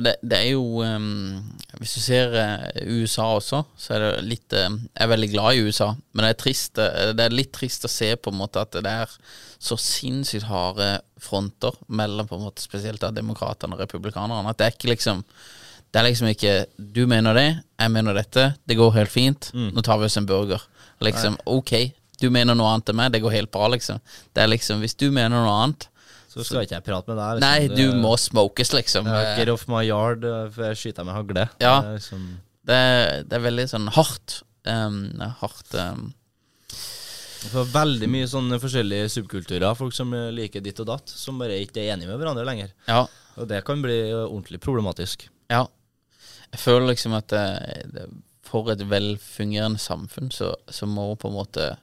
det, det er jo um, Hvis du ser eh, USA også, så er det litt eh, Jeg er veldig glad i USA, men det er, trist, eh, det er litt trist å se på en måte at det er så sinnssykt harde fronter mellom på en måte spesielt da demokratene og republikanerne. At det er ikke liksom Det er liksom ikke Du mener det, jeg mener dette, det går helt fint, nå tar vi oss en burger. Liksom, ok, du mener noe annet enn meg, det går helt bra, liksom. Det er liksom, Hvis du mener noe annet Så skal ikke jeg prate med deg. liksom. Nei, Det- du må smokes, liksom. Get off my yard, eh, for jeg skyter med hagle. Ja. Det liksom, Det, det er veldig sånn hardt. Um, hardt um, for veldig mye sånne forskjellige subkulturer. Folk som eh, liker ditt og datt, som bare ikke er enige med hverandre lenger. Ja. Og det kan bli eh, ordentlig problematisk. Ja. Jeg føler liksom at det, for et velfungerende samfunn så, så må på en måte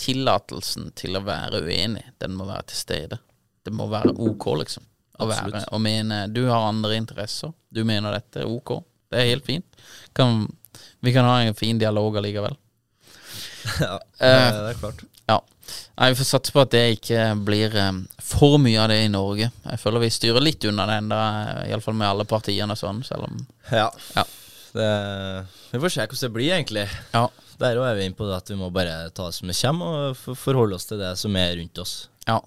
tillatelsen til å være uenig, den må være til stede. Det må være ok, liksom. Å være, å mene Du har andre interesser. Du mener dette. Ok. Det er helt fint. Kan, vi kan ha en fin dialog allikevel. ja, Eh, det er klart. Ja. Nei, Vi får satse på at det ikke blir um, for mye av det i Norge. Jeg føler vi styrer litt unna det enda, iallfall med alle partiene og sånn, selv om Ja. Ja. Det, vi får se hvordan det blir, egentlig. Ja. Der òg er vi inne på det at vi må bare ta det som det kommer, og forholde oss til det som er rundt oss. Ja.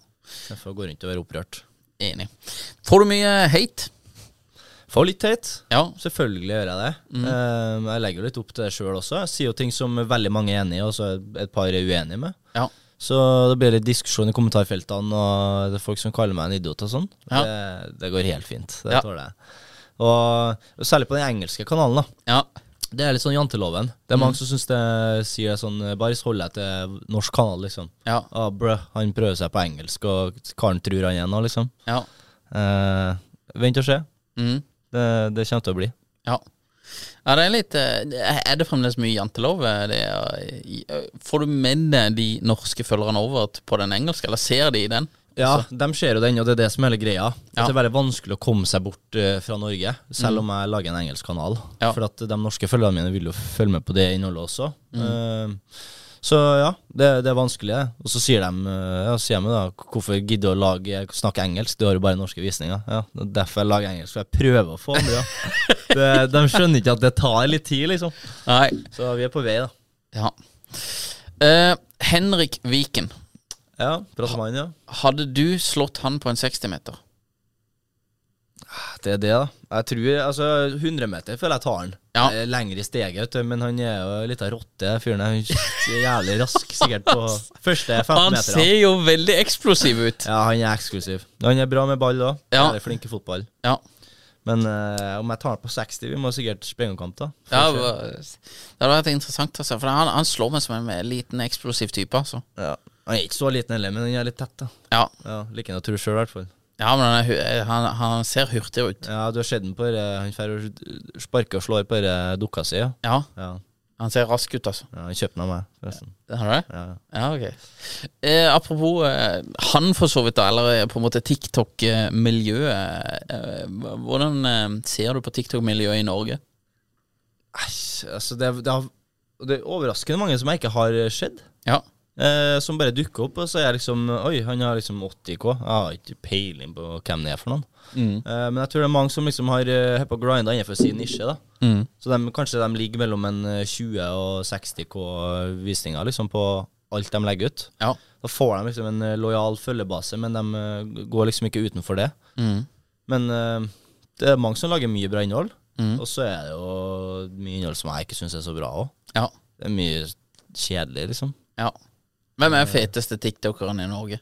Derfor gå rundt og være opprørt. Enig. Får du mye hate? Får litt hate. Ja. Selvfølgelig gjør jeg det. Eh, jeg legger litt opp til det sjøl også. Jeg sier jo ting som veldig mange er enig i, og så et par er uenige med. Ja. Så det blir litt diskusjon i kommentarfeltene, og det er folk som kaller meg en idiot og sånn. Ja. Det, det går helt fint. Det tåler jeg. Og særlig på den engelske kanalen, da. Ja. Det er litt sånn janteloven. Det er mange som syns det sier sånn Bare hold deg til norsk kanal, liksom. Ja. Ah, brø, han prøver seg på engelsk, og karen tror han er noe, liksom. Ja. Eh, vent og se. Mm. Det, det kommer til å bli. ja. Ja, det er litt eh, Er det fremdeles mye jantelov? Er Det eh, får du med deg de norske følgerne over på den engelske, eller ser de i den? Ja, de ser jo den, og det er det som er hele greia. Ja. At det er veldig vanskelig å komme seg bort uh, fra Norge, selv om jeg lager en engelsk kanal. Ja. For at de norske følgerne mine vil jo følge med på det innholdet også. Eh, så ja, det, det er vanskelig. Og så sier de eh, ja, sier meg da, hvorfor gidder du å lage, snakke engelsk, du har jo bare norske visninger. Ja, det er derfor jeg lager engelsk, for jeg prøver å få andre. Ja. det, de skjønner ikke at det tar litt tid, liksom. Nei. Så vi er på vei, da. Ja. Uh, Henrik Viken. Ja, han, ja. Hadde du slått han på en 60-meter? Det er det, da. Jeg tror altså 100 meter føler jeg tar han. Ja. Lenger i steget. Men han er jo litt av rotte, fyren. Er jævlig rask, sikkert, på første 15 Han meter. ser jo veldig eksplosiv ut. Ja, han er eksklusiv. Han er bra med ball òg. Ja. Ja. Flink i fotball. Ja. Men uh, om jeg tar han på 60, vi må sikkert sprenge en kamp, da. Ja, det det hadde vært interessant, altså. For han, han slår meg som en liten eksplosiv type, altså. ja. Han er ikke så liten heller, men han er litt tett, da. Ja, Ja, Liker han å tro sjøl, i hvert fall. ja men han, er, hu- han, han ser hurtigere ut. Ja, du har sett den på det, Han får og sparker og slår på det dukka si, ja. Ja, ja. han ser rask ut, altså. ja han kjøpte den av meg, forresten. Har du det? Ja. Ja, ok. Eh, apropos eh, han, for så vidt, da, eller eh, på en måte TikTok-miljøet. Eh, hvordan eh, ser du på TikTok-miljøet i Norge? Æsj, altså det, det, har, det er overraskende mange som jeg ikke har sett. Ja. Eh, som bare dukker opp, og så er jeg liksom Oi, han har liksom 80K. Jeg har ikke peiling på hvem det er for noen. Mm. Eh, men jeg tror det er mange som liksom har uh, på grinda innenfor sin nisje. da Mm. Så de, kanskje de ligger mellom en eh, 20 og 60K visninger liksom på alt de legger ut. Ja. Da får de liksom en eh, lojal følgebase, men de eh, går liksom ikke utenfor det. Mm. Men eh, det er mange som lager mye bra innhold, Mm. og så er det jo mye innhold som jeg ikke syns er så bra òg. Ja. Det er mye kjedelig, liksom. ja. Hvem er den feteste tiktokeren i Norge?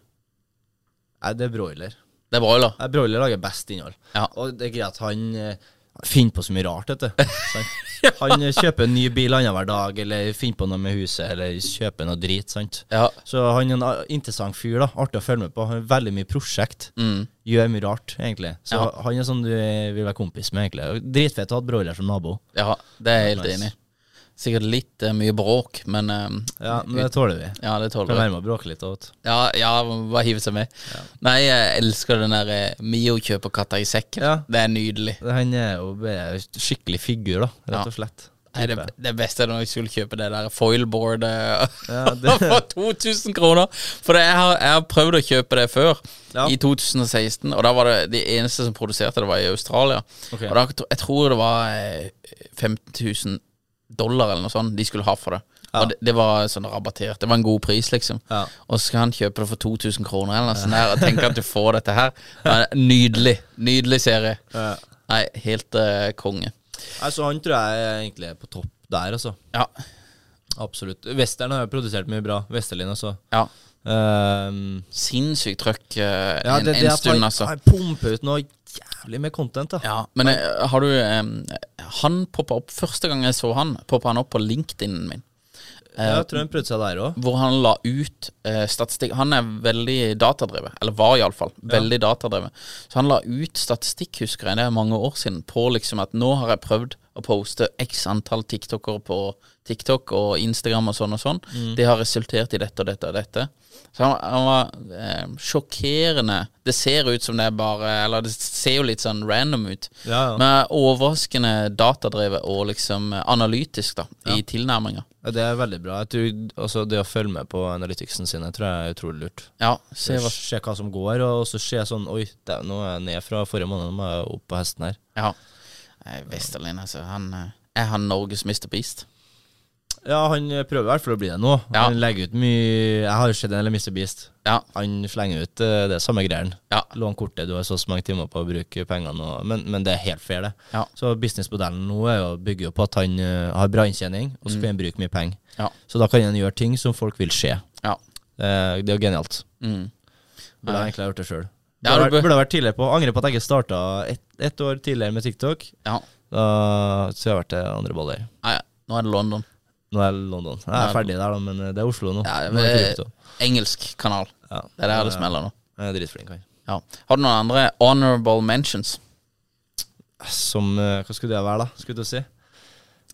Nei, det er broiler. Det er broiler. Nei, broiler lager best innhold. Ja. Og det er greit han eh, finner på så mye rart, vet du. Sant? Han eh, kjøper en ny bil annenhver dag, eller finner på noe med huset, eller kjøper noe drit. sant? Ja. Så han er en ah, interessant fyr, da. Artig å følge med på. Han har veldig mye prosjekt. Mm. Gjør mye rart, egentlig. Så Ja. han er sånn du eh, vil være kompis med, egentlig. Dritfett å ha broiler som nabo. ja, det er jeg helt Nice. enig i. Sikkert litt eh, mye bråk, men eh, Ja, men det tåler vi. ja, det Kan tåler være med å bråke litt. Også. Ja, ja, bare hive seg med. Nei, jeg elsker den der eh, Mio kjøper katta i sekken. Ja. Det er nydelig. Han er jo bare skikkelig figur, da, rett og slett. Nei, det, det beste er når jeg skulle kjøpe det der foilboardet Ja, det- for 2000 kroner. For jeg, har, jeg har prøvd å kjøpe det før, Ja. i 2016. Og da var det de eneste som produserte det, var i Australia. Ok. Og da, jeg tror det var eh, 15 000 dollar eller noe sånt de skulle ha for det. Ja. Og det, det var sånn rabattert. Det var en god pris, liksom. Ja. Og så skal han kjøpe det for 2000 kroner eller noe sånt her, og tenke at du får dette her. Nydelig. Nydelig serie. Ja. Nei, helt uh, konge. Altså, han tror jeg egentlig er på topp der, altså. Ja. Absolutt. Western har jo produsert mye bra. Westerlin også. ja. Um, Sinnssykt trøkk uh, ja, en, det, det en stund, han, altså. han pumper ut noe jævlig med content, da. Ja, men jeg, har du um, Han poppa opp Første gang jeg så han, poppa han opp på LinkedIn-en min. Eh, jeg tror han prøvde seg der òg. hvor han la ut uh, statistikk Han er veldig datadrevet, eller var iallfall veldig datadrevet. Så han la ut statistikk, husker jeg, det er mange år siden, på liksom at nå har jeg prøvd å poste x antall tiktokere på TikTok og Instagram og sånn og sånn. Det har resultert i dette og dette og dette. Så han, han var eh, sjokkerende Det ser ut som det er bare Eller det ser jo litt sånn random ut. Ja, ja. Men er overraskende datadrevet og liksom analytisk, da, i tilnærminga. Ja, Det er veldig bra. Tror, altså, det å følge med på analyticsen Jeg tror jeg er utrolig lurt. Ja, se hva Se hva som går, og så se sånn Oi, det, nå er jeg ned fra forrige måned, nå må jeg opp på hesten her. Ja. Westerlin, altså. Han, eh, er han Norges Mr. Beast? Ja, han prøver i hvert fall å bli det nå. Ja. Han legger ut mye Jeg har jo sett en eller Mr. Beast. Ja. Han slenger ut eh, det samme greiene. Ja. Lån kortet, du har så mange timer på å bruke pengene, og, men, men det er helt fair, det. Ja. Så businessmodellen nå er jo å bygge på at han uh, har bra inntjening, og så kan han bruke mye penger. Mm. Ja. Så da kan han gjøre ting som folk vil se. Ja. Er- det er jo genialt. Mm. Burde egentlig ha gjort det sjøl. Ja, Burde, du vært- burde vært tidligere på. Angrer på at jeg ikke starta ett et år tidligere med TikTok. ja. Da så jeg vært til andre baller. Nei, nå er det London. Nå er det London. Jeg er Ja, ferdig der, da, men eh, det er Oslo nå. Ja, Nå er er engelsk kanal. Ja. Det er der det smeller nå. Jeg er dritflink, Jeg. Ja. Har du noen andre honorable mentions? Som eh, Hva skulle det være, da? Skulle du si?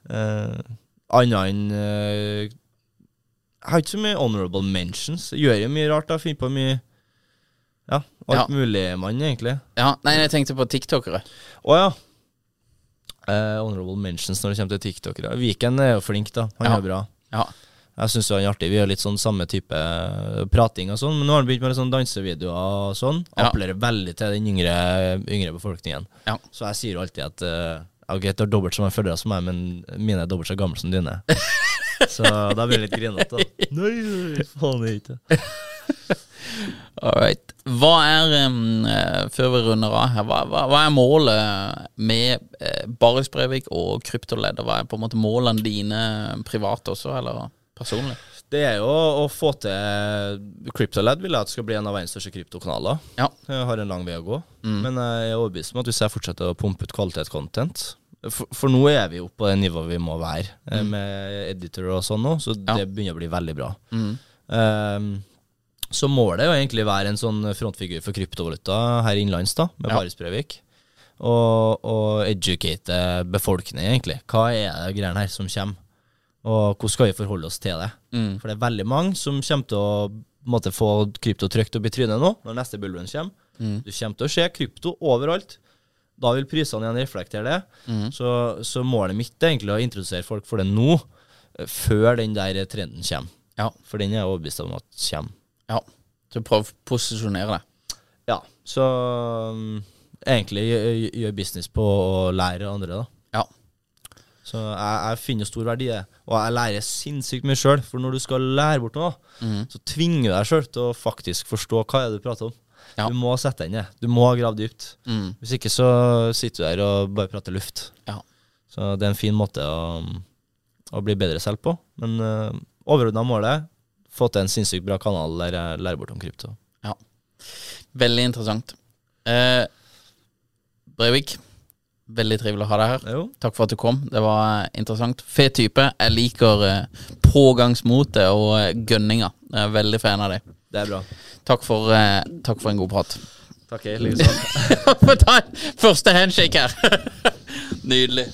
Uh, Annet enn uh, Jeg har ikke så mye honorable mentions. Jeg gjør jo mye rart, da. Finner på mye Ja, alt Ja. mulig mann, egentlig. Ja, Nei, jeg tenkte på tiktokere. Å ja. Eh, honorable mentions når det kommer til tiktokere. Viken er jo flink, da. Han Ja. er bra. Ja. Jeg syns han er artig. Vi gjør litt sånn samme type eh, prating og sånn, men nå har han begynt med sånn dansevideoer og sånn. Ja. Appellerer veldig til den yngre, yngre befolkningen. Ja. Så jeg sier jo alltid at uh, Ok, du har dobbelt så mange følgere som meg, men mine er dobbelt så gamle som dine. så da blir det litt grinete, nei, faen ikke. All right. Hva er, um, eh, før vi runder av her, hva, hva, hva er målet med uh, Baris Brevik og Kryptoledd? Hva er på en måte målene dine privat også, eller personlig? Det er jo å få til CryptoLed vil jeg at skal bli en av verdens største kryptokanaler. Ja. Jeg har en lang vei å gå, Mm. men jeg er overbevist om at hvis jeg fortsetter å pumpe ut kvalitetscontent for, for nå er vi oppe på det nivået vi må være, mm. med editor og sånn nå, så. Ja. det begynner å bli veldig bra. Mm. Ehm, så målet er jo egentlig være en sånn frontfigur for kryptovaluta her innenlands, da, med Ja. Baris Brevik. Og, og educate befolkningen, egentlig. Hva er det greiene her som kommer? Og hvordan skal vi forholde oss til det? Mm. For det er veldig mange som kommer til å måtte, få krypto trygt opp i trynet nå, når neste bullrun kommer. Mm. Du kommer til å se krypto overalt. Da vil prisene igjen reflektere det. Mm. Så, så målet mitt er egentlig å introdusere folk for det nå, før den der trenden kommer. Ja. For den er jeg overbevist om at kommer. Ja. Så prøv å posisjonere deg. Ja, så um, egentlig gjør, business på å lære andre, da. Ja. Så jeg, jeg finner stor verdi i det. Og jeg lærer sinnssykt mye sjøl. For når du skal lære bort noe, mm. så tvinger du deg sjøl til å faktisk forstå hva er det du prater om. Ja. Du må sette deg det. Du må grave dypt. Mm. Hvis ikke så sitter du der og bare prater luft. Ja. Så det er en fin måte å, å bli bedre selv på. Men uh, overordna målet få til en sinnssykt bra kanal der jeg lærer bort om krypto. Ja. Veldig interessant. Eh, Breivik, veldig trivelig å ha deg her. Jo. Takk for at du kom. Det var eh, interessant. Fet type. Jeg liker eh, pågangsmotet og eh, gønninga. Jeg er veldig fan av deg. Det er bra. Takk for, eh, takk for en god prat. Takk, likeså. Få ta en første handshake her. Nydelig.